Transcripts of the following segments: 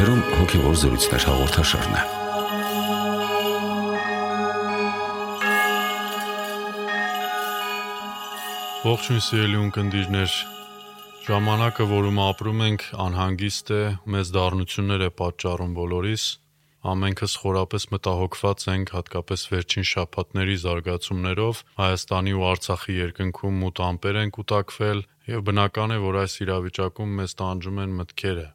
Եթերում հոգևոր զրույցներ հաղորդաշարն է։ Ողջույն սիրելի ունկնդիրներ, ժամանակը, որում ապրում ենք, անհանգիստ է, մեծ դառնություններ է պատճառում բոլորիս։ Ամենքս խորապես մտահոգված ենք հատկապես վերջին շաբաթների զարգացումներով Հայաստանի ու Արցախի երկնքում մութ ամպեր են կուտակվել եւ բնական է, որ այս իրավիճակում մեզ տանջում են մտքերը,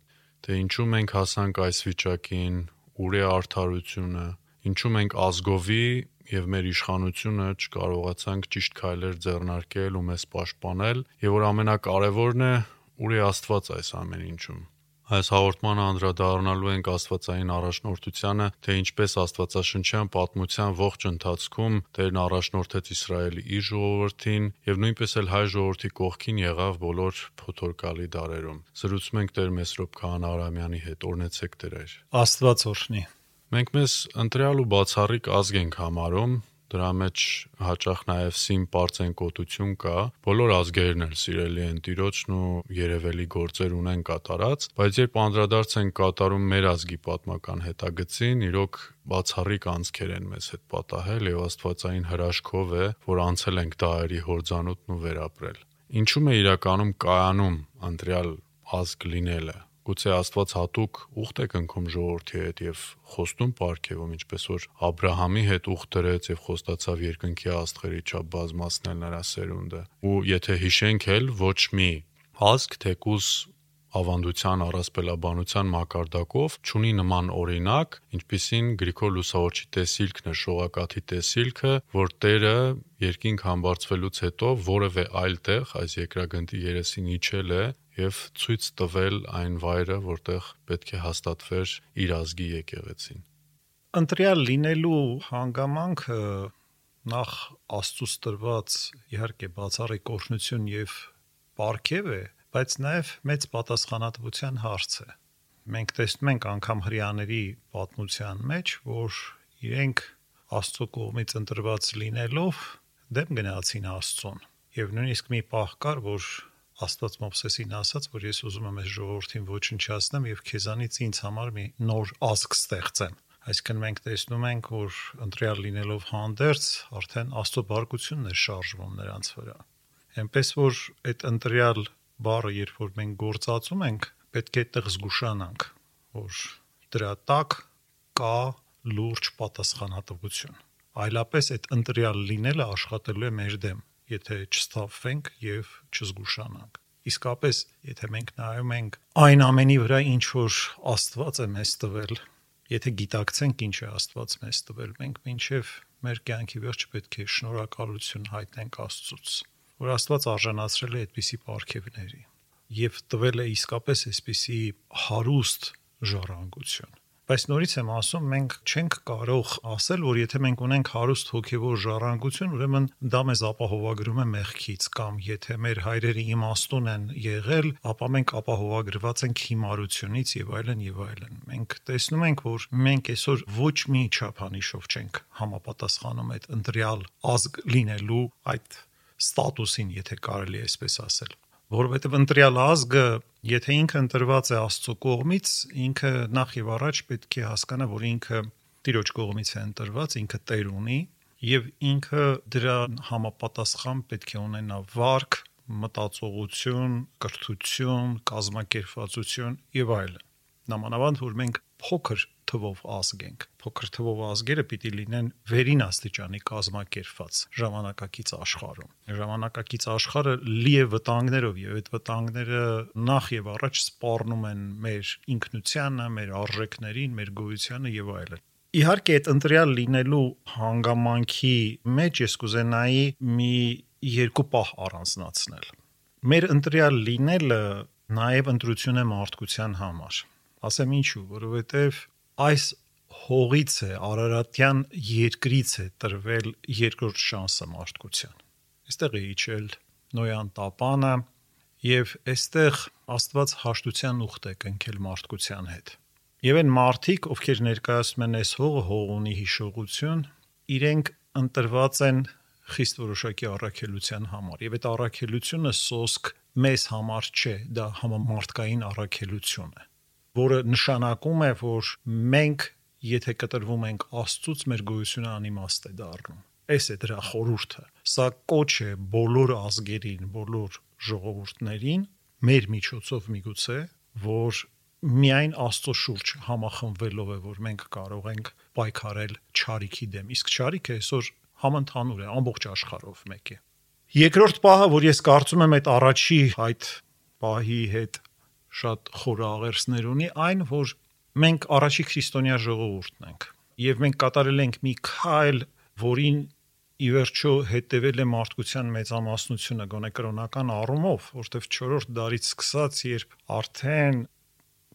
թե ինչու մենք հասանք այս վիճակին, ուր է արդարությունը, ինչու մենք ազգովի եւ մեր իշխանությունը չկարողացանք ճիշտ քայլեր ձեռնարկել ու մեզ պաշտպանել եւ որ ամենակարևորն է, ուր է Աստված այս ամեն ինչում։ Այս հաղորդմանը անդրադառնալու ենք Աստվածային առաջնորդությանը, թե ինչպես Աստվածաշնչյան պատմության ողջ ընթացքում Տերն առաջնորդեց Իսրայելի իր ժողովրդին եւ նույնպես էլ հայ ժողովրդի կողքին եղավ բոլոր փոթորկալի դարերում։ Զրուցում ենք Տեր Մեսրոպ Քահանա Արամյանի հետ։ Օրնեցեք Տեր։ Աստված օրհնի։ Մենք մեզ ընտրյալ ու բացառիկ ազգ ենք համարում, դրա մեջ հաճախ նաև սիմ པարծենկոտություն կա բոլոր ազգերն էլ սիրելի են տիրոջն ու երևելի գործեր ունեն կատարած բայց երբ անդրադարձ են կատարում մեր ազգի պատմական հետագծին իրոք բացառիկ անցքեր են մեզ հետ պատահել եւ աստվածային հրաշքով է որ անցել ենք դահերի հորձանուտն ու վերապրել ինչու՞ է իրականում կայանում ընտրյալ ազգ լինելը Գուցե Աստված հատուկ ուխտ է կնքում ժողովրդի հետ եւ խոստում ապարգևում, ինչպես որ Աբրահամի հետ ուխտ դրեց եւ խոստացավ երկնքի աստղերի չափ բազմացնել նրա սերունդը։ Ու եթե հիշենք էլ ոչ մի ազգ թեկուս ավանդության առասպելաբանության մակարդակով ճունի նման օրինակ, ինչպիսին Գրիգոր Լուսավորչի տեսիլքն է, շողակաթի տեսիլքը, որ Տերը երկինք համբարձվելուց հետո որևէ այլ տեղ այս երկրագնդի երեսին իջել է եւ ցույց տվել այն վայրը, որտեղ պետք է հաստատվեր իր ազգի եկեղեցին։ Ընտրյալ լինելու հանգամանքը նախ աստծուց տրված իհարկե բացառիկ օրհնություն եւ պարգև է, բայց նաեւ մեծ պատասխանատվության հարց է։ Մենք տեսնում ենք անգամ հрьяաների պատմության մեջ, որ իրենք աստծո կողմից ընտրված լինելով դեմ գնացին աստծուն։ Եվ նույնիսկ մի պահ կար, որ Աստված Մովսեսին ասաց, որ ես ուզում եմ այս ժողովրդին ոչնչացնեմ եւ քեզանից ինձ համար մի նոր ազգ ստեղծեմ։ Այսինքն մենք տեսնում ենք, որ ընտրյալ լինելով հանդերձ արդեն Աստծո բարգությունն է շարժվում նրանց վրա։ Էնպես որ այդ ընտրյալ բառը, երբ որ մենք գործածում ենք, պետք է այդտեղ զգուշանանք, որ դրա տակ կա լուրջ պատասխանատվություն։ Այլապես այդ ընտրյալ լինելը աշխատելու է մեր դեմ եթե չստավվենք եւ չզգուշանանք։ Իսկապես, եթե մենք նայում ենք այն ամենի վրա, ինչ որ Աստված է մեզ տվել, եթե գիտակցենք ինչ է Աստված մեզ տվել, մենք մինչև մեր կյանքի վերջ պետք է շնորհակալություն հայտնենք Աստծուց, որ Աստված արժանացրել է այդպիսի ապարքևների եւ տվել է իսկապես այսպիսի հարուստ ժառանգություն Բայց նորից եմ ասում, մենք չենք կարող ասել, որ եթե մենք ունենք հարուստ հոգևոր ժառանգություն, ուրեմն դա մեզ ապահովագրում է մեղքից կամ եթե մեր հայրերը իմաստուն են եղել, ապա մենք ապահովագրված ենք հիմարությունից եւ այլն եւ այլն։ Մենք տեսնում ենք, որ մենք այսօր ոչ մի չափանիշով չենք համապատասխանում այդ ընտրյալ ազգ լինելու այդ ստատուսին, եթե կարելի է այսպես ասել որովհետև ընտրյալ ազգը, եթե ինքը ընտրված է Աստծո կողմից, ինքը նախ եւ առաջ պետք է հասկանա, որ ինքը Տիրոջ կողմից է ընտրված, ինքը Տեր ունի եւ ինքը դրա համապատասխան պետք է ունենա վարք, մտածողություն, կրթություն, կազմակերպվածություն եւ այլն։ Նամանավանդ որ մենք փոքր թվով ազգ ենք։ Փոքր թվով ազգերը պիտի լինեն վերին աստիճանի կազմակերպված ժամանակակից աշխարհում։ Ժամանակակից աշխարհը լի է վտանգներով եւ այդ վտանգները նախ եւ առաջ սպառնում են մեր ինքնությանը, մեր արժեքներին, մեր գոյությանը եւ այլն։ Իհարկե այդ ընտրյալ լինելու հանգամանքի մեջ ես կուզենայի մի երկու պահ առանձնացնել։ Մեր ընտրյալ լինելը նաև ընտրություն է մարդկության համար Ասեմ ինչու, որովհետև այս հողից է Արարատյան երկրից է տրվել երկրորդ շանսը մարդկության։ Այստեղ է իջել Նոյան տապանը եւ այստեղ Աստված հաշտության ուխտ է կնքել մարդկության հետ։ Եվ այն մարդիկ, ովքեր ներկայացնում են այս հողը հողունի հիշողություն, իրենք ընտրված են խիստ որոշակի առաքելության համար եւ այդ առաքելությունը սոսկ մեզ համար չէ, դա համամարտկային առաքելություն է որը նշանակում է, որ մենք եթե կտրվում ենք Աստծուց, մեր գոյությունը անիմաստ է դառնում։ Այս է դրա խորհուրդը։ Սա կոչ է բոլոր ազգերին, բոլոր ժողովուրդներին մեր միջոցով միգուցե, որ միայն Աստծո շուրջ համախմբվելով է, որ մենք կարող ենք պայքարել ճարիքի դեմ։ Իսկ ճարիքը այսօր համընդհանուր է, ամբողջ աշխարհով մեկ է։ Երկրորդ պահը, որ ես կարծում եմ այդ առաջի այդ պահի հետ շատ խորաղերսներ ունի, այն որ մենք առաջի քրիստոնյա ժողովուրդն ենք եւ մենք կատարել ենք մի քայլ, որին ի վերջո հետևել է մարդկության մեծամասնությունը գոնե կրոնական առումով, որտեվ 4-րդ դարից սկսած, երբ արդեն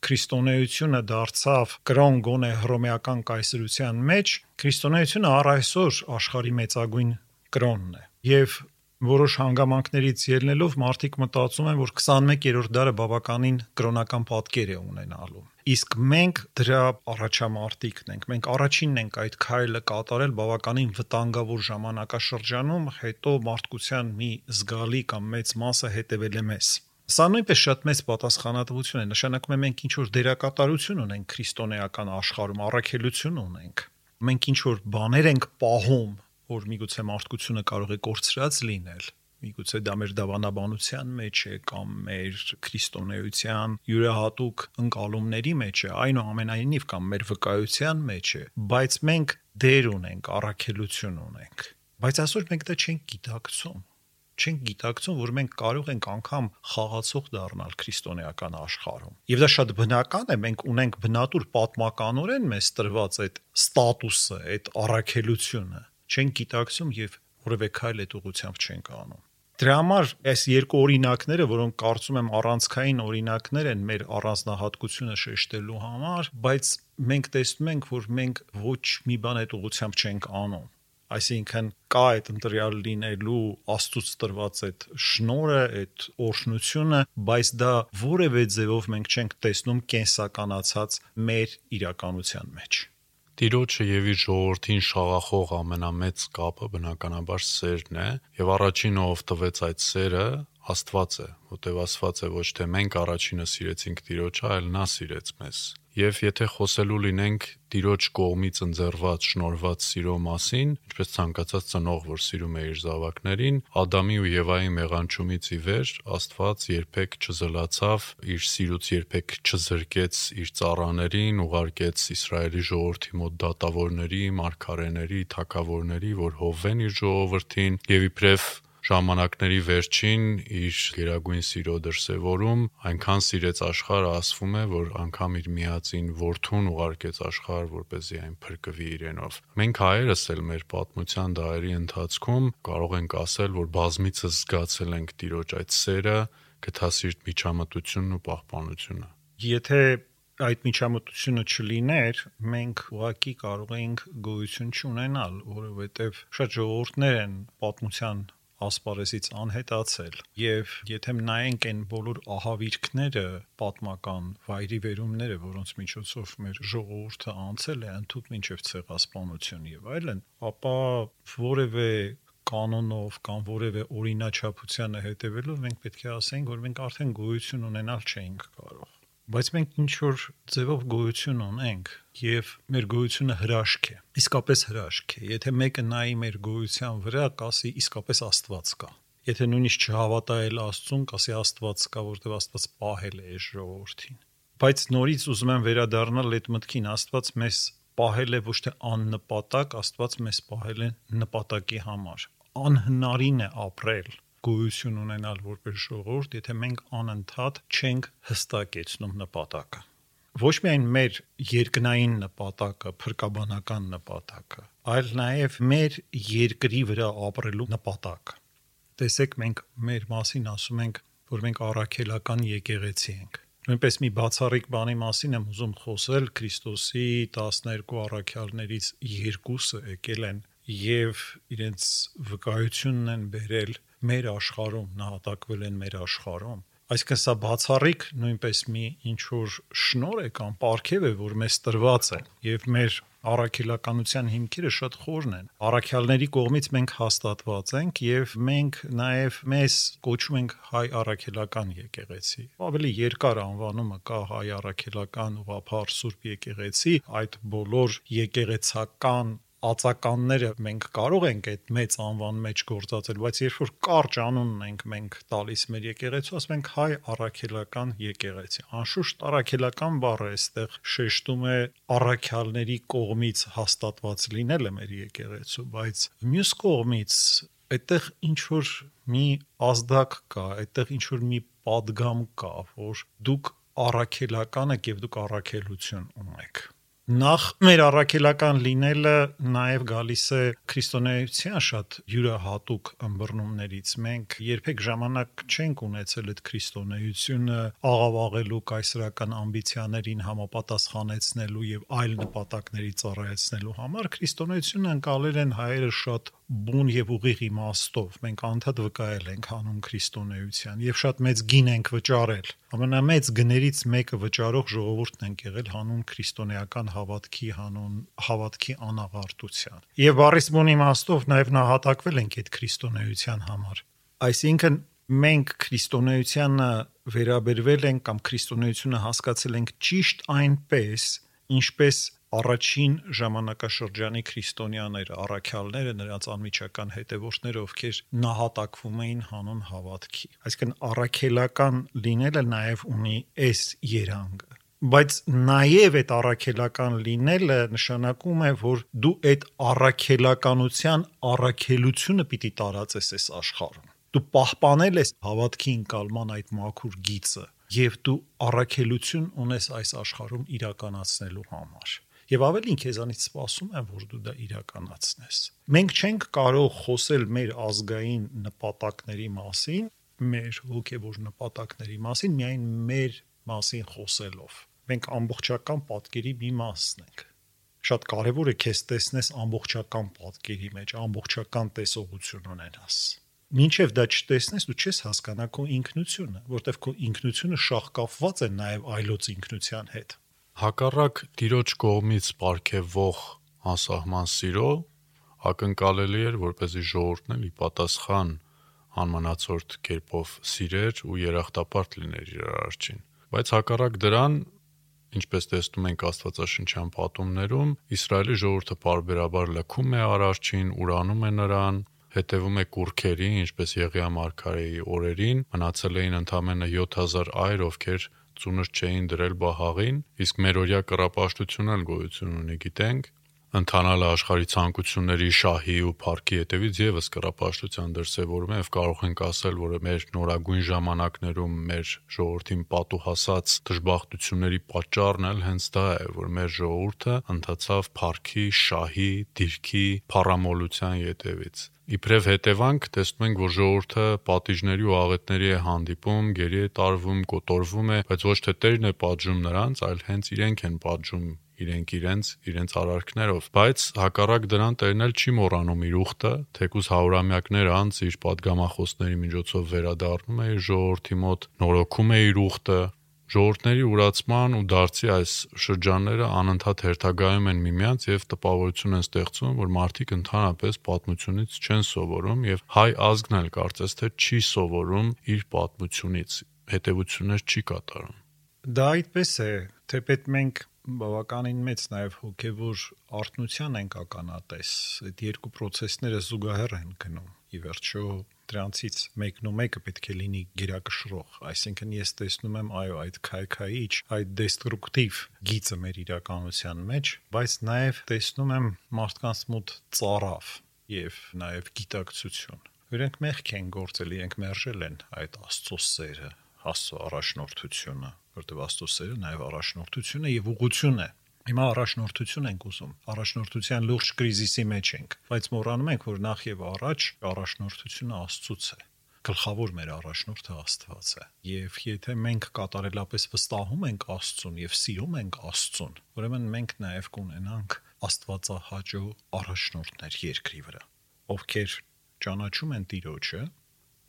քրիստոնեությունը դարձավ կրոն գոնե հռոմեական կայսրության մեջ, քրիստոնեությունը առ այսօր աշխարհի մեծագույն կրոնն է։ Եվ որոշ հանգամանքներից ելնելով մարդիկ մտածում են, որ 21-րդ դարը բավականին կրոնական պատկեր է ունենալու։ Իսկ մենք դրա առաջամարտիկն ենք։ Մենք առաջինն ենք այդ քայլը կատարել բավականին վտանգավոր ժամանակաշրջանում, հետո մարդկության մի զգալի կամ մեծ մասը հետևել է մեզ։ Սա նույնպես շատ մեծ պատասխանատվություն է, նշանակում է մենք ինչ որ դերակատարություն ունենք քրիստոնեական աշխարհում, առաքելություն ունենք։ Մենք ինչ որ բաներ ենք պահում որ միգուցե մարդկությունը կարող է կորցրած լինել միգուցե դա մեր դավանաբանության մեջ է կամ մեր քրիստոնեության յուրահատուկ ընկալումների մեջ է, այնուամենայնիվ կամ մեր վկայության մեջ է, բայց մենք դեր ունենք, առաքելություն ունենք։ Բայց այսօր մենք դա չենք գիտակցում չենք գիտակցում, որ մենք կարող ենք անգամ խաղացող դառնալ քրիստոնեական աշխարհում։ Եվ դա շատ բնական է, մենք ունենք բնատուր պատմականորեն մեզ տրված այդ ստատուսը, այդ առաքելությունը չենք գիտակցում եւ որևէ քայլ այդ ուղությամբ չենք անում։ Դրա համար այս երկու օրինակները, որոնք կարծում եմ առանցքային օրինակներ են մեր առանձնահատկությունը շեշտելու համար, բայց մենք տեսնում ենք, որ մենք ոչ մի բան այդ ուղությամբ չենք անում այսինքն կա այդ ընտրյալ լինելու աստծուց տրված այդ շնորը, այդ օրհնությունը, բայց դա որևէ ձևով մենք չենք տեսնում կենսականացած մեր իրականության մեջ։ Տիրոջը եւ իր ժողովրդին շաղախող ամենամեծ կապը բնականաբար սերն է եւ առաջինը ով տվեց այդ սերը Աստված է, որտեվ Աստված է ոչ թե մենք առաջինը սիրեցինք Տիրոջը, այլ նա սիրեց մեզ։ Եվ եթե խոսելու լինենք Տիրոջ կողմից ընձեռված, շնորհված սիրո մասին, ինչպես ցանկացած ծնող, որ սիրում է իր զավակներին, Ադամի ու Եվայի մեղանչումից ի վեր Աստված երբեք չզլացավ, իր սիրուց երբեք չզրկեց իր ծառաներին, ուղարկեց Իսրայելի ժողովրդի մոտ դատավորների, մարգարեների, թակավորների, որ հովվեն իր ժողովրդին եւ իբրև ժամանակների վերջին իր գերագույն սիրո դրսևորում այնքան սիրեց աշխարհը ասվում է որ անգամ իր միածին որդուն ուղարկեց աշխարհ որպեսզի այն փրկվի իրենով մենք հայերս էլ մեր պատմության դարերի ընթացքում կարող ենք ասել որ բազմիցս զգացել ենք տիրոջ այդ սերը գթասիրտ միջամտությունն ու պահպանությունը եթե այդ միջամտությունը չլիներ, մենք ուղակի կարող էինք գոյություն չունենալ, որովհետև շատ ժողովուրդներ են պատմության ասպարեզից անհետացել եւ եթե նայենք այն բոլոր ահավիրքները պատմական վայրի վերումները որոնց միջոցով մեր ժողովուրդը անցել է ընդհուպ մինչև ցեղասպանություն եւ այլն ապա որևէ կանոնով կամ որևէ օրինաչափությանը հետևելով մենք պետք է ասենք որ մենք արդեն գոյություն ունենալ չենք կարող բայց մենք ինչ որ ձևով գոյություն ունենք եւ մեր գոյությունը հրաշք է իսկապես հրաշք է եթե մեկը նայի մեր գոյության վրա կասի իսկապես աստված կա եթե նույնիսկ չհավատայել աստծուն կասի աստված կա որտեղ աստված պահել է այս ժողովրդին բայց նորից ուզում եմ վերադառնալ այդ մտքին. Աստված մեզ պահել է ոչ թե աննպատակ աստված մեզ պահել է նպատակի համար անհնարին է ապրել գոյություն ունենալ որպես ժողովուրդ, եթե մենք անընդհատ չենք հստակեցնում նպատակը։ Ոչ միայն մեր երկնային նպատակը, փրկաբանական նպատակը, այլ նաև մեր երկրի վրա ապրելու նպատակը։ Տեսեք, մենք մեր մասին ասում ենք, որ մենք առաքելական եկեղեցի ենք։ Նույնպես մի բացառիկ բանի մասին եմ ուզում խոսել Քրիստոսի 12 առաքյալներից երկուսը եկել են եւ իրենց վկայությունն են բերել մեր աշխարհում նահատակվել են մեր աշխարհում այսինքն սա բացառիկ նույնպես մի ինչ որ շնոր է կամ պարգև է որ մեզ տրված է եւ մեր առաքելականության հիմքերը շատ խորն են։ Առաքյալների կողմից մենք հաստատված ենք եւ մենք նաեւ մեզ կոչում ենք հայ առաքելական եկեղեցի։ Ավելի երկար անվանումը կա հայ առաքելական ուղափառ Սուրբ եկեղեցի, այդ բոլոր եկեղեցական ածականները մենք կարող ենք այդ մեծ անվան մեջ գործածել, բայց երբ որ կարճ անունն ենք մենք տալիս մեր եկեղեցու, ասում ենք հայ առաքելական եկեղեցի։ Անշուշտ առաքելական բառը այստեղ շեշտում է առաքյալների կողմից հաստատված լինելը մեր եկեղեցու, բայց մյուս կողմից այդտեղ ինչ որ մի ազդակ կա, այդտեղ ինչ որ մի падգամ կա, որ դուք առաքելական եք եւ դուք առաքելություն ունեք նախ մեր առաքելական լինելը նաև գալիս է քրիստոնեության շատ յուրահատուկ ըմբռնումներից։ Մենք երբեք ժամանակ չենք ունեցել այդ քրիստոնեությունը աղավաղելու կայսրական ամբիցիաներին համապատասխանեցնելու եւ այլ նպատակների ծառայեցնելու համար քրիստոնեությունը անցալել են հայերը շատ բուն եւ ուղիղ իմաստով մենք անդադ վկայել ենք հանուն քրիստոնեության եւ շատ մեծ գին ենք վճարել ամենամեծ գներից մեկը վճարող ժողովուրդն ենք եղել հանուն քրիստոնեական հավատքի հանուն հավատքի անաղարտության եւ բարիս բուն իմաստով նաեւ նահատակվել ենք այդ քրիստոնեության համար այսինքն մենք քրիստոնեությանը վերաբերվել ենք կամ քրիստոնեությունը հասկացել ենք ճիշտ այնպես ինչպես առաջին ժամանակաշրջանի քրիստոնյաները, առաքյալները, նրանց անմիջական հետևորդները, ովքեր նահատակվում էին հանուն հավատքի։ Այսինքն առաքելական լինելը նաև ունի այս երանգը բայց նաև այդ առաքելական լինելը նշանակում է որ դու այդ առաքելականության առաքելությունը պիտի տարածես այս աշխարհում դու պահպանել ես հավատքի ընկալման այդ մաքուր գիծը եւ դու առաքելություն ունես այս աշխարհում իրականացնելու համար եւ ավելին քեզանից սպասում են, որ դու դա իրականացնես։ Մենք չենք կարող խոսել մեր ազգային նպատակների մասին, մեր հոգեվոր նպատակների մասին միայն մեր մասին խոսելով։ Մենք ամբողջական պատկերի մի մասն ենք շատ կարևոր է քեզ տեսնես ամբողջական պատկերի մեջ, ամբողջական տեսողություն ունենաս։ Մինչև դա չտեսնես, դու չես հասկանա քո ինքնությունը, որտեվ քո ինքնությունը շահկապված է նաև այլոց ինքնության հետ հակառակ տիրոջ կողմից ապարգևող անսահման սիրո ակնկալելի էր, որպեսզի ժողովուրդն էլ ի պատասխան անմանացորդ կերպով սիրեր ու երախտապարտ լիներ իր արարչին։ Բայց հակառակ դրան, ինչպես տեսնում ենք Աստվածաշնչյան պատումներում, Իսրայելի ժողովուրդը parberabar լքում է արարչին, ուրանում է նրան, հետևում է կուրքերին, ինչպես Եղիա մարգարեի օրերին, մնացել էին ընդամենը 7000 այր, ովքեր ծունր չէին դրել բահաղին, իսկ մերօրյա կռապաշտությունն էլ գոյություն ունի, գիտենք, ընթանալը աշխարհի ցանկությունների շահի ու փառքի հետևից եւս կրապաշտության դրսեւորում է եւ կարող ենք ասել, որ մեր նորագույն ժամանակներում մեր ժողովրդին պատուհասած դժբախտությունների պատճառն էլ հենց դա է, որ մեր ժողովուրդը ընդացավ փառքի, շահի, դիրքի, փառամոլության հետևից։ Իբրև հետևանք տեսնում ենք, որ ժողովուրդը պատիժների ու աղետների է հանդիպում, գերի է տարվում, կոտորվում է, բայց ոչ թե Տերն է պատժում նրանց, այլ հենց իրենք են պատժում իրենք իրենց իրենց արարքներով, բայց հակառակ դրան տերն էլ չի մոռանում իր ուխտը, թեկուզ հարյուրամյակներ անց իր падգամախոսների միջոցով վերադառնում է իր ժողովրդի մոտ, նորոգում է իր ուխտը, ժողովրդների ուրացման ու դարձի այս շրջանները անընդհատ հերթագայում են միմյանց եւ տպավորություն են ստեղծում, որ մարդիկ ընդհանրապես պատմությունից չեն սովորում եւ հայ ազգն էլ կարծես թե չի սովորում իր պատմությունից, հետեւություններ չի կատարում։ Դա այդպես է, թեպետ մենք բավականին մեծ նաև հոգևոր արտնության ենք ականատես։ Այդ երկու process-ները զուգահեռ են գնում։ Ի վերջո դրանցից մեկն ու մեկը պետք է լինի գերակշռող, այսինքն ես տեսնում եմ այո այդ քայքայիչ, այդ դեստրուկտիվ գիծը մեր իրականության մեջ, բայց նաև տեսնում եմ մարդկանց մոտ ծառավ եւ նաև գիտակցություն։ Իրենք մեղք են գործել, իրենք մերժել են այդ Աստծո սերը, Աստծո առաջնորդությունը, որտեղ Աստծո սերը նաև առաջնորդություն է եւ ուղղություն է Հիմա առաջնորդություն ենք ուզում։ Առաջնորդության լուրջ կրիզիսի մեջ ենք, բայց մոռանում ենք, որ նախ եւ առաջ առաջնորդությունը Աստծուց է գլխավոր մեր առաջնորդը Աստված է։ Եվ եթե մենք կատարելապես վստահում ենք Աստծուն եւ սիրում ենք Աստծուն, ուրեմն մենք նաեւ կունենանք Աստվածահաճո առաջնորդներ երկրի վրա, ովքեր ճանաչում են Տիրոջը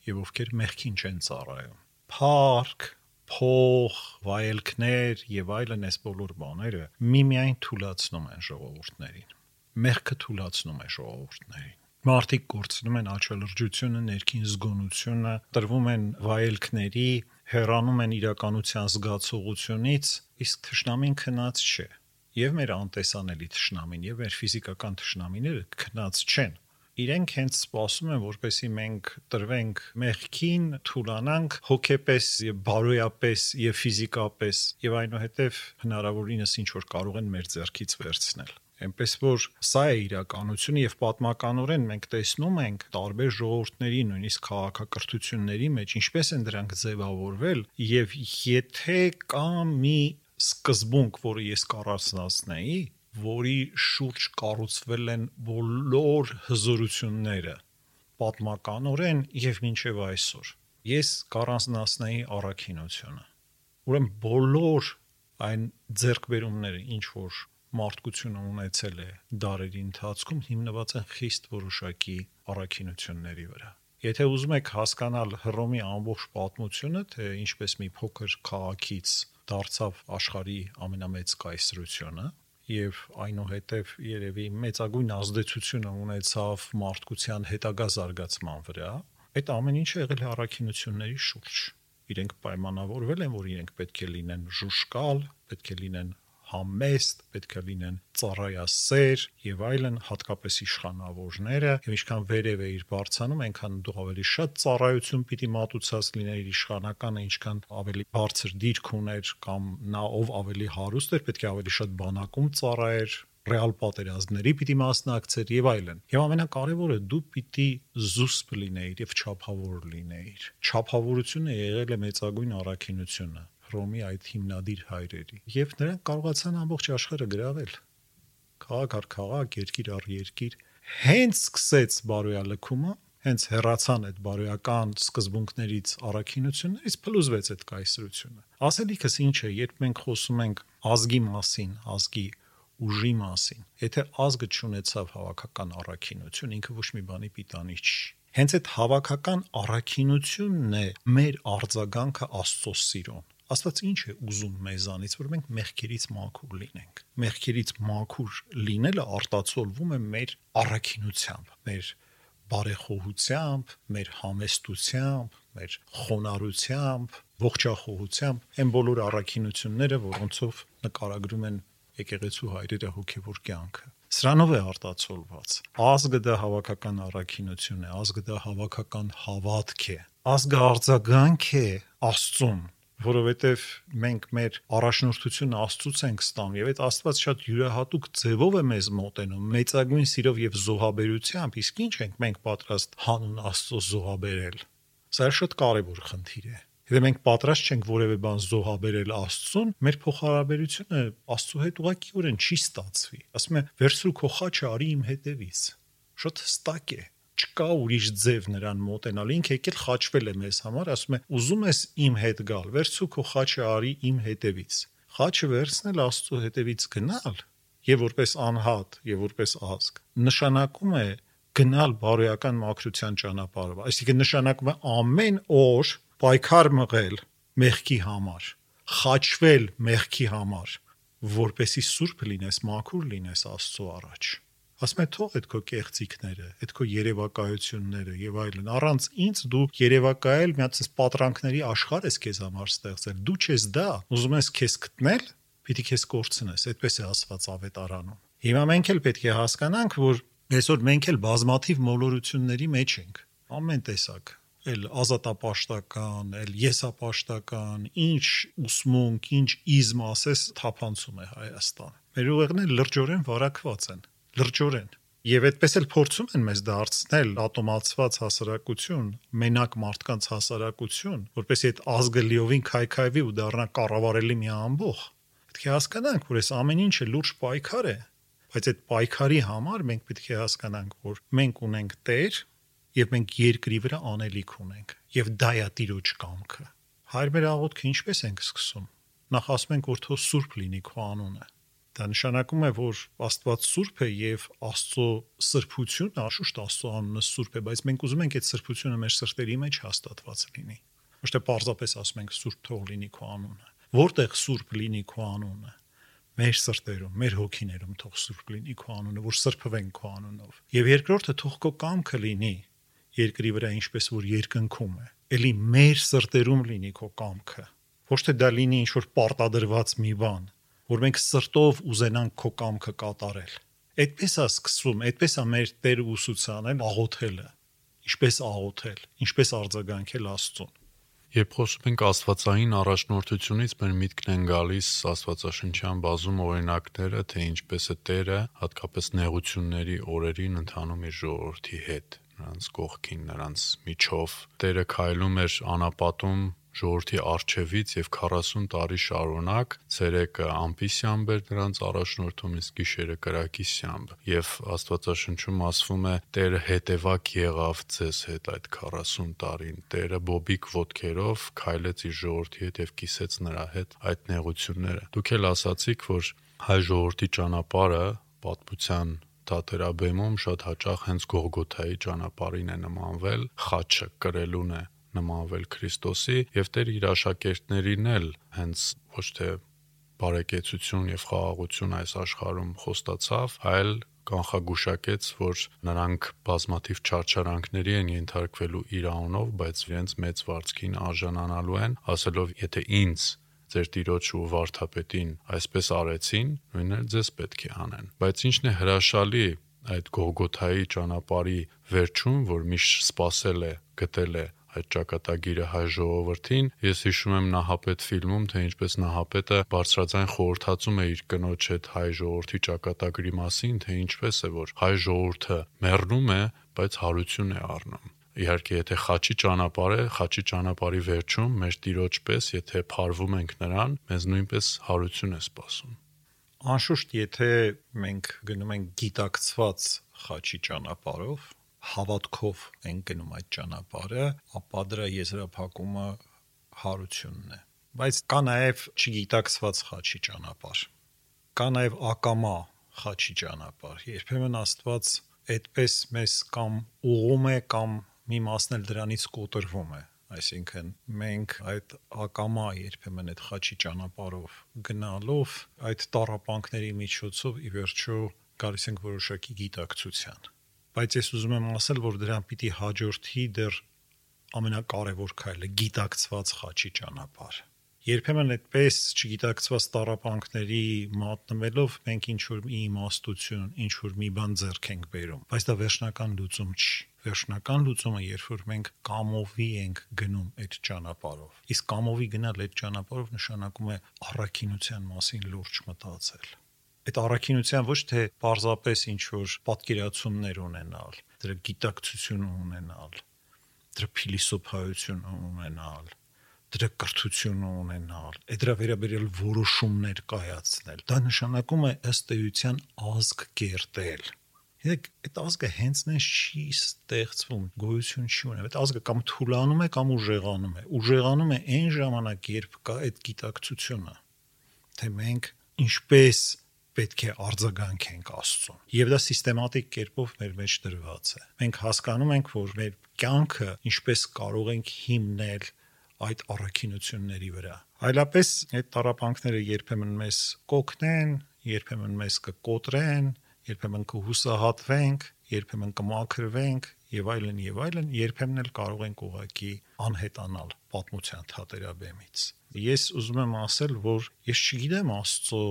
եւ ովքեր մեղքին չեն ծառայում։ Փառք, փող, վայելքներ եւ այլն այս բոլոր բաները միմիայն թույլատնում են ժողովուրդներին։ Մեղքը թույլատնում է ժողովուրդներին մարդիկ կորցնում են աչալրջությունը, ներքին զգոնությունը, տրվում են վայելքների, հեռանում են իրականության զգացողությունից, իսկ թշնամին քնած չէ։ Եվ մեր անտեսանելի թշնամին, եւ մեր ֆիզիկական թշնամիները քնած չեն իրենք հենց սպասում են որպեսի մենք տրվենք մեղքին, թուլանանք հոգեպես եւ բարոյապես եւ ֆիզիկապես եւ այնուհետեւ հնարավորինս ինչ որ կարող են մեր ձեռքից վերցնել Էնպես որ սա է իրականությունը եւ պատմականորեն մենք տեսնում ենք տարբեր ժողովուրդների, նույնիսկ քաղաքակրթությունների մեջ ինչպես են դրանք ձևավորվել եւ եթե կա մի սկզբունք, որը ես կառուցնացնեի, որի շուրջ կառուցվել են բոլոր հզորությունները պատմականորեն եւ մինչեւ այսօր։ Ես կառուցնացնեի առաքինությունը։ Ուրեմն բոլոր այն ձեռքբերումները, ինչ որ մարդկությունը ունեցել է դարերի ընթացքում հիմնված են խիստ որոշակի առաքինությունների վրա։ Եթե ուզում եք հասկանալ Հռոմի ամբողջ պատմությունը, թե ինչպես մի փոքր քաղաքից դարձավ աշխարհի ամենամեծ կայսրությունը, եւ այնուհետև երևի մեծագույն ազդեցություն ունեցավ մարդկության հետագա զարգացման վրա, այդ ամեն ինչը եղել է առաքինությունների շուրջ իրենք պայմանավորվել են, որ իրենք պետք է լինեն ժուշկալ, պետք է լինեն համեստ, պետք է լինեն ծառայասեր եւ այլն, հատկապես իշխանավորները, եւ ինչքան վերև է իր բարձանում, այնքան դու ավելի շատ ծառայություն պիտի մատուցած լիներ իշխանականը, ինչքան ավելի բարձր դիրք ուներ կամ նա ով ավելի հարուստ էր, պետք է ավելի շատ բանակում ծառայեր, ռեալ պատերազմների պիտի մասնակցեր եւ այլն։ Եվ ամենակարևորը դու պիտի զուսպ լինեիր եւ չափավոր լինեիր։ Չափավորությունը եղել է մեծագույն առաքինությունը Հռոմի այդ հիմնադիր հայրերի եւ նրանք կարողացան ամբողջ աշխարհը գրավել. Քաղաք առ քաղաք, երկիր առ երկիր հենց սկսեց բարոյալքումը հենց հերացան այդ բարոյական սկզբունքներից առաքինություններից փլուզվեց այդ կայսրությունը ասելիքս ինչ է երբ մենք խոսում ենք ազգի մասին ազգի ուժի մասին եթե ազգը չունեցավ հավաքական առաքինություն ինքը ոչ մի բանի պիտանի չի հենց այդ հավաքական առաքինությունն է մեր արձագանքը աստծո սիրուն Աստված ինչ է ուզում մեզանից, որ մենք մեղքերից մաքուր լինենք։ Մեղքերից մաքուր լինելը արտացոլվում է մեր առաքինությամբ, մեր բարեխոհությամբ, մեր համեստությամբ, մեր խոնարհությամբ, ողջախոհությամբ, այն բոլոր առաքինությունները, որոնցով նկարագրում են եկեղեցու հայրերը հոգևոր կյանքը։ Սրանով է արտացոլված։ Ազգը դա հավաքական առաքինություն է, ազգը դա հավաքական հավատք է։ Ազգը արձագանք է Աստծուն, որովհետև մենք մեր առաջնորդությունը Աստծուց ենք ստանում եւ այդ Աստված շատ յուրահատուկ ձևով է մեզ մոտենում մեծագույն սիրով եւ զոհաբերությամբ իսկ ինչ ենք մենք պատրաստ հանուն Աստծո զոհաբերել սա շատ կարեւոր խնդիր է Եթե մենք պատրաստ չենք որևէ բան զոհաբերել Աստծուն, մեր փոխհարաբերությունը Աստծո հետ ուղղակիորեն չի ստացվի։ Ասում է՝ «Վերցրու քո խաչը արի իմ հետևից»։ Շատ հստակ է չկա ուրիշ ձև նրան մոտենալ։ Ինքը եկել խաչվել է մեզ համար, ասում է. «Ուզում ես իմ հետ գալ, վերցու քո խաչը արի իմ հետևից»։ Խաչը վերցնել Աստծո հետևից գնալ եւ որպես անհատ եւ որպես ազգ նշանակում է գնալ բարոյական մաքրության ճանապարհով։ Այսինքն նշանակում է ամեն օր պայքար մղել մեղքի համար, խաչվել մեղքի համար, որպեսի սուրբ լինես, մաքուր լինես Աստծո առաջ ասում է թող այդ քո կեղծիքները, այդ քո երևակայությունները եւ այլն։ Առանց ինձ դու երևակայել մի հատ պատրանքների աշխարհ ես քեզ համար ստեղծել։ Դու չես դա, ուզում ես քեզ գտնել, պիտի քեզ կորցնես, այդպես է ասված ավետարանում։ Հիմա մենք էլ պետք է հասկանանք, որ այսօր մենք էլ բազմաթիվ մոլորությունների մեջ ենք։ Ամեն տեսակ էլ ազատապաշտական, էլ եսապաշտական, ինչ ուսմունք, ինչ իզմ ասես թափանցում է Հայաստանը։ Մեր ուղեղները լրջորեն վարակված են լրջորեն Եվ այդպես էլ փորձում են մեզ դարձնել ատոմացված հասարակություն, մենակ մարդկանց հասարակություն, որպեսզի այդ ազգը լիովին քայքայվի ու դառնա կառավարելի մի ամբող։ Պետք է հասկանանք, որ այս ամեն ինչը լուրջ պայքար է, բայց այդ պայքարի համար մենք պետք է հասկանանք, որ մենք ունենք Տեր եւ մենք երկրի վրա անելիք ունենք եւ դա է Տիրոջ կամքը։ Հայր մեր աղոթքը ինչպես ենք սկսում։ Նախ ասում ենք, որ թո սուրբ լինի քո անունը Դա նշանակում է, որ Աստված սուրբ է եւ Աստծո սրբությունը, աշուշտ Աստծո անունը սուրբ է, բայց մենք ուզում ենք այդ սրբությունը մեր սրտերի մեջ հաստատված լինի։ Ոչ թե պարզապես ասում ենք Սուրբ թող լինի քո անունը։ Որտեղ Սուրբ լինի քո անունը, մեր սրտերում, մեր հոգիներում թող Սուրբ լինի քո անունը, որ սրբվենք քո անունով։ Եվ երկրորդը թող քո կամքը լինի երկրի վրա ինչպես որ երկնքում է։ Էլի մեր սրտերում լինի քո կամքը։ Ոչ թե դա լինի ինչ որ պարտադրված մի բան, որ մենք սրտով ուզենանք քո կամքը կատարել։ Այդպես է սկսվում, այդպես է մեր Տերը ուսուցանել աղոթելը։ Ինչպես աղոթել, ինչպես արձագանքել Աստծուն։ Երբ խոսում ենք Աստվածային առաջնորդությունից, մեր միտքն են գալիս Աստվածաշնչյան բազում օրինակները, թե ինչպես է Տերը հատկապես նեղությունների օրերին ընթանում իր ժողովրդի հետ, նրանց կողքին, նրանց միջով։ Տերը քայլում էր անապատում ժողովրդի արչևից եւ 40 տարի շարունակ ցերեկը ամպիսյամբ էր նրանց առաջնորդում իսկ գիշերը կրակիսյամբ եւ Աստվածաշնչում ասվում է Տերը հետևակ եղավ ձեզ հետ այդ 40 տարին Տերը բոբիկ ոդքերով քայլեց իր ժողովրդի հետ եւ կիսեց նրա հետ այդ նեղությունները դուք էլ ասացիք որ հայ ժողովրդի ճանապարհը պատմության թատերաբեմում շատ հաճախ հենց Գողգոթայի ճանապարհին է նմանվել, խաչը կրելուն է նմանվել Քրիստոսի եւ Տեր իր աշակերտներին էլ հենց ոչ թե բարեկեցություն եւ խաղաղություն այս աշխարհում խոստացավ, այլ կանխագուշակեց, որ նրանք բազմաթիվ չարչարանքների են ենթարկվելու իր անունով, բայց իրենց մեծ վարձքին արժանանալու են, ասելով, եթե ինձ ձեր տիրոջ ու վարդապետին այսպես արեցին, նույնն էլ ձեզ պետք է անեն։ Բայց ինչն է հրաշալի այդ Գողգոթայի ճանապարհի վերջում, որ միշտ սпасել է, գտել է այդ ճակատագիրը հայ ժողովրդին։ Ես հիշում եմ Նահապետ ֆիլմում, թե ինչպես Նահապետը բարձրաձայն խորհրդածում է իր կնոջ հետ հայ ժողովրդի ճակատագրի մասին, թե ինչպես է որ հայ ժողովուրդը մեռնում է, բայց հարություն է առնում։ Իհարկե, եթե խաչի ճանապարհ է, խաչի ճանապարհի վերջում մեր տիրոջ պես, եթե փարվում ենք նրան, մեզ նույնպես հարություն է սպասում։ Անշուշտ, եթե մենք գնում ենք գիտակցված խաչի ճանապարհով, հավատքով են գնում այդ ճանապարհը, ապա դրա եզրափակումը հարությունն է։ Բայց կա նաև չգիտակցված խաչի ճանապարհ։ Կա նաև ակամա խաչի ճանապարհ։ Երբեմն Աստված այդպես մեզ կամ ուղում է կամ մի մասն էլ դրանից կոտրվում է այսինքն մենք այդ ակամա երբեմն այդ խաչի ճանապարհով գնալով այդ տարապանքների միջոցով ի վերջո գալիս ենք որոշակի գիտակցության բայց ես ուզում եմ ասել, որ դրան պիտի հաջորդի դեռ ամենակարևոր քայլը գիտակցված խաչի ճանապարհ։ Երբեմն այդպես չգիտակցված տարապանքների մատնվելով մենք ինչ որ մի իմաստություն, ինչ որ մի բան ձեռք ենք բերում, բայց դա վերջնական լուծում չի։ Վերջնական լուծումը երբ որ մենք կամովի ենք գնում այդ ճանապարհով։ Իսկ կամովի գնալ այդ ճանապարհով նշանակում է առաքինության մասին լուրջ մտածել այդ առաքինության ոչ թե պարզապես ինչ որ պատկերացումներ ունենալ, դրա գիտակցություն ունենալ, դրա փիլիսոփայություն ունենալ, դրա կրթություն ունենալ, դրա վերաբերյալ որոշումներ կայացնել։ Դա նշանակում է ըստ էության ազգ կերտել։ Եկ այդ ազգը հենց նես չի ստեղծվում, գոյություն չի ունենում։ Այդ ազգը կամ թուլանում է կամ ուժեղանում է։ Ուժեղանում է այն ժամանակ, երբ կա այդ գիտակցությունը, թե մենք ինչպես պետք է արձագանքենք Աստծուն։ Եվ դա սիստեմատիկ կերպով մեր մեջ դրված է։ Մենք հասկանում ենք, որ մեր կյանքը ինչպես կարող ենք հիմնել այդ առաքինությունների վրա։ Այլապես այդ տարապանքները երբեմն մեզ կօգնեն, երբեմն մեզ կկոտրեն, երբեմն կհուսահատվենք, երբեմն կմաքրվենք եւ այլն եւ այլն, երբեմն էլ կարող ենք ուղակի անհետանալ պատմության թատերաբեմից։ Ես ուզում եմ ասել, որ ես չգիտեմ Աստծո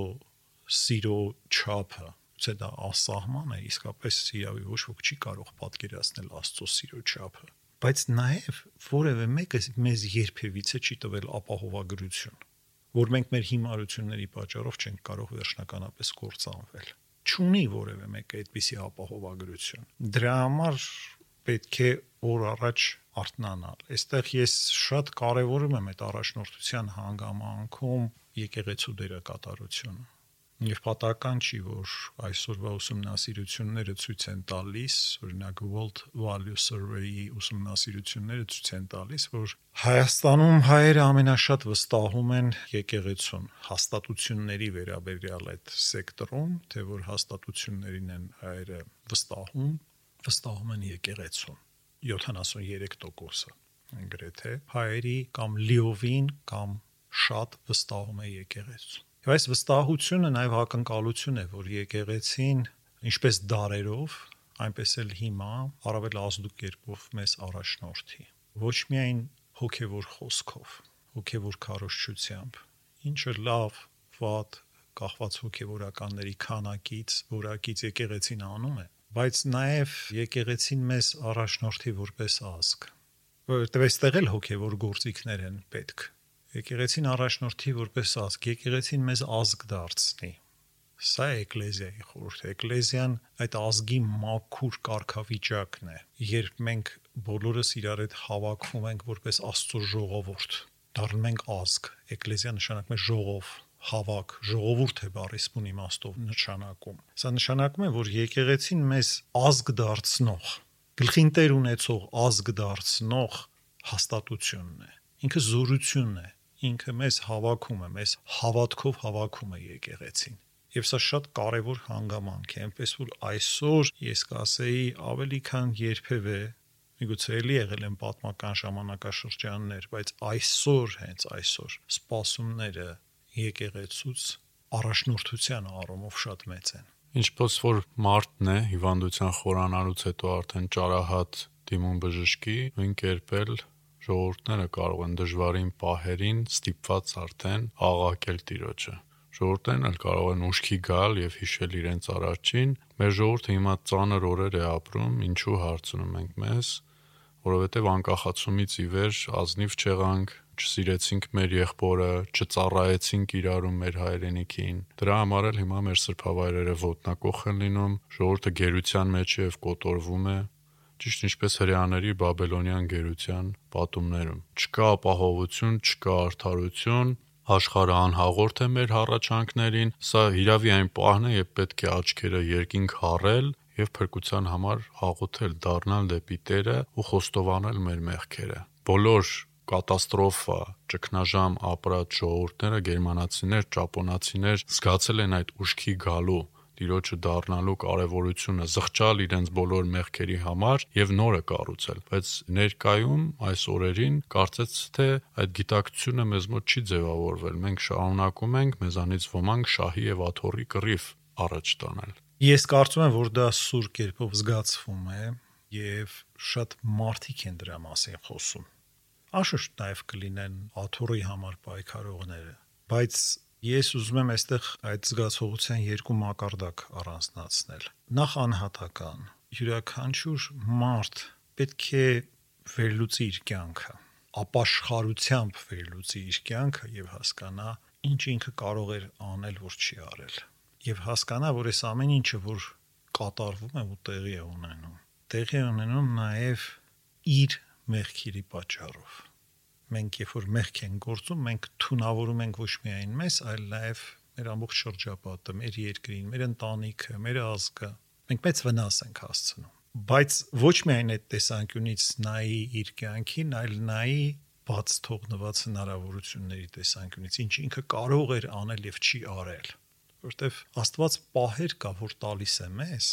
սիրո չափը ցե դա ասահման է իսկապես իրավի ոչ ոք չի կարող պատկերացնել Աստծո սիրո չափը բայց նաև որևէ մեկը մեզ երբևիցե չի տվել ապահովագրություն որ մենք մեր հիմարությունների պատճառով չենք կարող վերջնականապես կործանվել չունի որևէ մեկը այդպիսի ապահովագրություն դրա համար պետք է օր առաջ արթնանալ այստեղ ես շատ կարևորում եմ այդ առաջնորդության հանգամանքում եկեղեցու դերակատարությունը Եվ պատահական չի, որ այսօրվա ուսումնասիրությունները ցույց են տալիս, օրինակ World Value Survey-ի ուսումնասիրությունները ցույց են տալիս, որ Հայաստանում հայերը ամենաշատ վստահում են եկեղեցուն, հաստատությունների վերաբերյալ այդ սեկտորում, թե որ հաստատություններին են հայերը վստահում, վստահում են եկեղեցուն 73%-ը գրեթե հայերի կամ լիովին կամ շատ վստահում է եկեղեցու։ Եվ այս վստահությունը նաև հակընկալություն է, որ եկեղեցին ինչպես դարերով, այնպես էլ հիմա առավել ազդու կերպով մեզ առաջնորդի։ Ոչ միայն հոգևոր խոսքով, հոգևոր քարոշչությամբ, ինչը լավ, վատ, կախված հոգևորականների քանակից, որակից եկեղեցին անում է, բայց նաև եկեղեցին մեզ առաջնորդի որպես ազգ որովհետև այստեղ էլ հոգևոր գործիքներ են պետք եկեղեցին առաջնորդի որպես ազգ եկեղեցին մեզ ազգ դարձնի Սա էկլեզիայի խորհուրդը։ Էկլեզիան այդ ազգի մաքուր կարգավիճակն է, երբ մենք բոլորս իրար հետ հավաքվում ենք որպես Աստծո ժողովուրդ։ Դառնում ենք ազգ։ Էկլեզիա նշանակում է ժողով, հավաք, ժողովուրդ է բառի սփուն իմաստով նշանակում։ Սա նշանակում է, որ եկեղեցին մեզ ազգ դարձնող, գլխին տեր ունեցող ազգ դարձնող հաստատությունն է։ Ինքը զորությունն է, ինքը մեզ հավաքում է, մեզ հավատքով հավաքում է եկեղեցին։ Եվ սա շատ կարևոր հանգամանք է, այնպես որ այսօր ես կասեի ավելի քան երբևէ միգուցե էլի եղել են պատմական ժամանակաշրջաններ, բայց այսօր հենց այսօր սպասումները եկեղեցուց առաջնորդության առումով շատ մեծ են։ Ինչպես որ մարտն է հիվանդության խորանալուց հետո արդեն ճարահատ դիմում բժշկի, նույն կերպ էլ ժողովուրդները կարող են դժվարին պահերին ստիպված արդեն աղաղակել Տիրոջը։ Ժողովուրդներն էլ կարող են ուշքի գալ եւ հիշել իրենց առաջին։ Մեր ժողովուրդը հիմա ծանր օրեր է ապրում, ինչու հարցնում ենք մեզ, որովհետեւ անկախացումից ի վեր ազնիվ չեղանք, չսիրեցինք մեր եղբորը, չծառայեցինք իրարու մեր հայրենիքին։ Դրա համար էլ հիմա մեր սրբավայրերը ոտնակոխ են լինում, ժողովուրդը գերության մեջ է եւ կոտորվում է, ճիշտ ինչպես հрьяաների բաբելոնյան գերության պատումներում։ Չկա ապահովություն, չկա արդարություն, աշխարհը անհաղորդ է մեր հառաչանքներին, սա իրավի այն պահն է, երբ պետք է աչքերը երկինք հառել եւ փրկության համար հաղոթել, դառնալ դեպի Տերը ու խոստովանել մեր մեղքերը։ Բոլոր կատաստրոֆա, ճգնաժամ ապրած ժողովուրդները գերմանացիներ, ճապոնացիներ զգացել են այդ ուշքի գալու Տիրոջը դառնալու կարևորությունը, զղջալ իրենց բոլոր մեղքերի համար եւ նորը կառուցել։ Բայց ներկայում այս օրերին կարծես թե այդ գիտակցությունը մեզ մոտ չի ձևավորվել։ Մենք շարունակում ենք մեզանից ոմանք շահի եւ աթոռի կռիվ առաջ տանել։ Ես կարծում եմ, որ դա սուր կերպով զգացվում է եւ շատ մարդիկ են դրա մասին խոսում Աշուշտ նաև կլինեն աթոռի համար պայքարողները, բայց ես ուզում եմ այստեղ այդ զգացողության երկու մակարդակ առանձնացնել։ Նախ անհատական յուրաքանչյուր մարդ պետք է վերլուծի իր կյանքը, ապաշխարությամբ վերլուծի իր կյանքը եւ հասկանա, ինչ ինքը կարող էր անել, որ չի արել։ Եվ հասկանա, որ այս ամեն ինչը, որ կատարվում է ու տեղի է ունենում, տեղի ունենում նաև իր մեղքերի պատճառով։ Մենք երբ որ մեղք ենք գործում, մենք թունավորում ենք ոչ միայն մեզ, այլ նաև մեր ամբողջ շրջապատը, մեր երկրին, մեր ընտանիքը, մեր ազգը։ Մենք մեծ վնաս ենք հասցնում։ Բայց ոչ միայն այդ տեսանկյունից նայի իր կյանքին, այլ նայի բաց թողնված հնարավորությունների տեսանկյունից, ինչ ինքը կարող էր անել եւ չի արել որտեվ Աստված պահեր կա, որ տալիս է մեզ,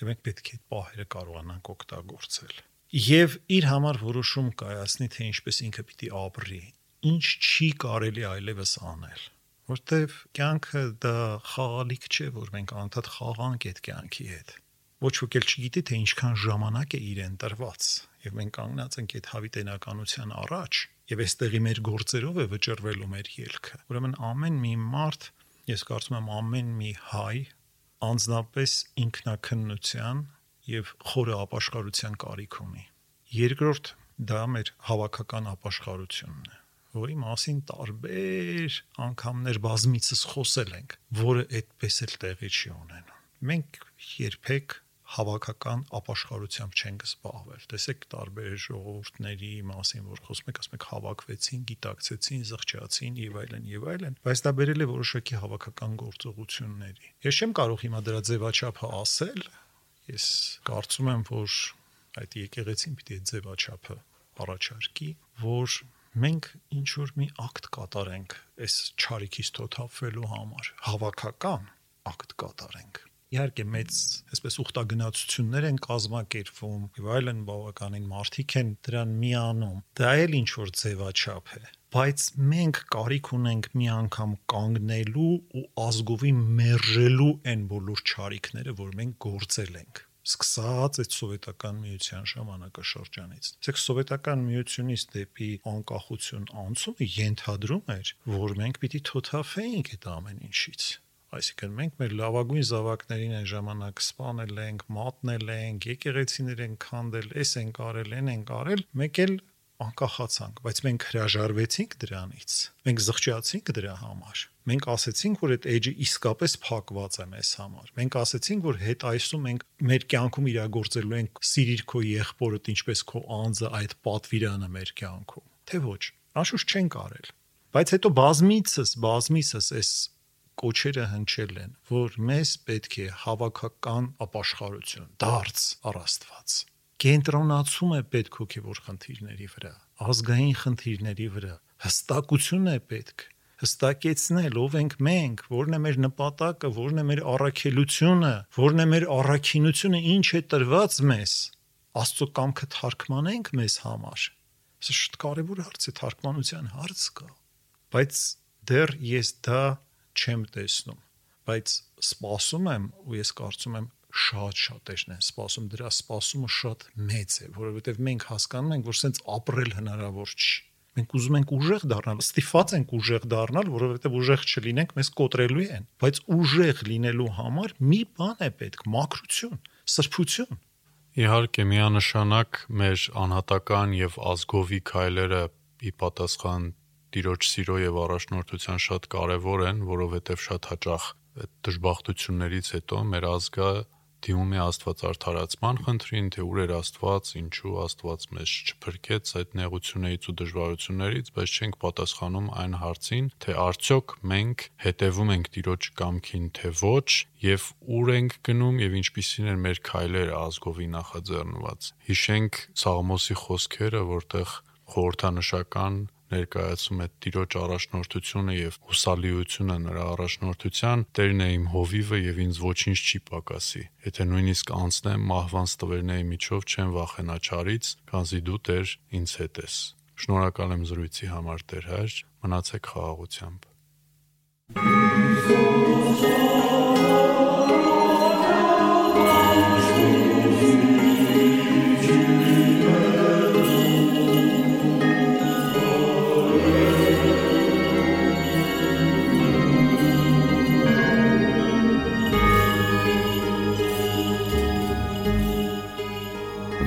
եւ մենք պետք է այդ պահերը կարողանանք օգտագործել եւ իր համար որոշում կայացնի թե ինչպես ինքը պիտի ապրի ինչ չի կարելի այլևս անել որտեվ կյանքը դա խաղալիք չէ որ մենք անդադ խաղանք այդ կյանքի հետ ոչ ոք էլ չգիտի թե ինչքան ժամանակ է իրեն տրված եւ մենք կանգնած ենք այդ հավիտենականության առաջ եւ այստեղի մեր գործերով է վճռվելու մեր ելքը ուրեմն ամեն մի մարդ ես կարծում եմ ամեն մի հայ անznապես ինքնակննության եւ խորը ապաշխարության կարիք ունի։ Երկրորդ դա մեր հավաքական ապաշխարությունն է, որի մասին տարբեր անգամներ բազմիցս խոսել ենք, որը այդպես էլ տեղի չի ունենում։ Մենք երբեք հավաքական ապաշխարությամբ չենք զբաղվել։ Տեսեք տարբեր ժողովուրդների մասին, որ խոսում եք, ասում եք հավաքվեցին, գիտակցեցին, զղջացին եւ այլն եւ այլն, բայց դա բերել է որոշակի հավաքական գործողությունների։ Ես չեմ կարող հիմա դրա ձևաչափը ասել, Ես կարծում եմ, որ այդ եկեղեցին պիտի ձևաչափը առաջարկի, որ մենք ինչ որ մի ակտ կատարենք այս ճարիքից թոթափվելու համար, հավաքական ակտ կատարենք։ իհարկե մեծ այսպես ուխտագնացություններ են կազմակերպվում եւ այլն բավականին մարդիկ են դրան միանում դա էլ ինչ որ ձևաչափ է բայց մենք կարիք ունենք մի անգամ կանգնելու ու ազգովի մերժելու այն բոլոր ճարիքները, որ մենք գործել ենք սկսած այդ սովետական միության ժամանակաշրջանից։ Իսկ սովետական միությունից դեպի անկախություն անցումը ենթադրում էր, որ մենք պիտի թոթափեինք այդ ամեն ինչից։ Այսինքն մենք մեր լավագույն զավակներին այն ժամանակ սպանել ենք, մատնել ենք, եկեղեցիներ ենք քանդել, էս ենք արել, են ենք արել, մեկ էլ անկախացանք, բայց մենք հրաժարվեցինք դրանից։ Մենք զղջացինք դրա համար։ Մենք ասացինք, որ այդ էջը իսկապես փակված է մեզ համար։ Մենք ասացինք, որ հետ այսում մենք մեր կյանքում իրագործելու ենք սիրիր քո եղբորդ, ինչպես քո անձը այդ պատվիրանը մեր կյանքում։ Թե ոչ, անշուշտ չենք արել։ Բայց հետո բազմիցս, բազմիցս այս կոչերը հնչել են, որ մեզ պետք է հավաքական ապաշխարություն, դարձ առաստված կենտրոնացում է պետք հոգևոր խնդիրների վրա, ազգային խնդիրների վրա, հստակություն է պետք հստակեցնել ով ենք մենք, որն է մեր նպատակը, որն է մեր առաքելությունը, որն է մեր առաքինությունը, ինչ է տրված մեզ։ Աստծո կամքը թարգմանենք մեզ համար։ Սա շատ կարևոր հարց է, թարգմանության հարց կա։ Բայց դեռ ես դա չեմ տեսնում բայց սպասում եմ ու ես կարծում եմ շատ շատերն են սպասում դրա սպասումը շատ մեծ է որովհետև մենք հասկանում ենք որ սենց ապրել հնարավոր չի մենք ուզում ենք ուժեղ դառնալ ստիփած ենք ուժեղ դառնալ որովհետև ուժեղ չլինենք մեզ կոտրելու են բայց ուժեղ լինելու համար մի բան է պետք մակրություն սրբություն իհարկե միանշանակ մեր անհատական եւ ազգովի քայլերը ի պատասխան տիրոջ սիրո եւ առաջնորդության շատ կարեւոր են, որովհետեւ շատ հաճախ այդ դժբախտություններից հետո մեր ազգը դիմում է Աստված արդարացման խնդրին, թե ուր էր Աստված, ինչու Աստված մեզ չփրկեց այդ նեղություններից ու դժվարություններից, բայց չենք պատասխանում այն հարցին, թե արդյոք մենք հետևում ենք Տիրոջ կամքին, թե ոչ, եւ ուր ենք գնում եւ ինչպիսին են մեր քայլերը ազգովի նախաձեռնված։ Հիշենք Սաղմոսի խոսքերը, որտեղ խորհրդանշական ներկայացում է Տիրոջ առաջնորդությունը եւ հուսալիությունը նրա առաջնորդության, Տերն է իմ հովիվը եւ ինձ ոչինչ չի պակասի։ Եթե նույնիսկ անցնեմ մահվան ստվերների միջով չեմ վախենա չարից, քանզի դու Տեր ինձ հետ ես։ Շնորհակալ եմ զրույցի համար Տեր հայր, մնացեք խաղաղությամբ։ Thank you.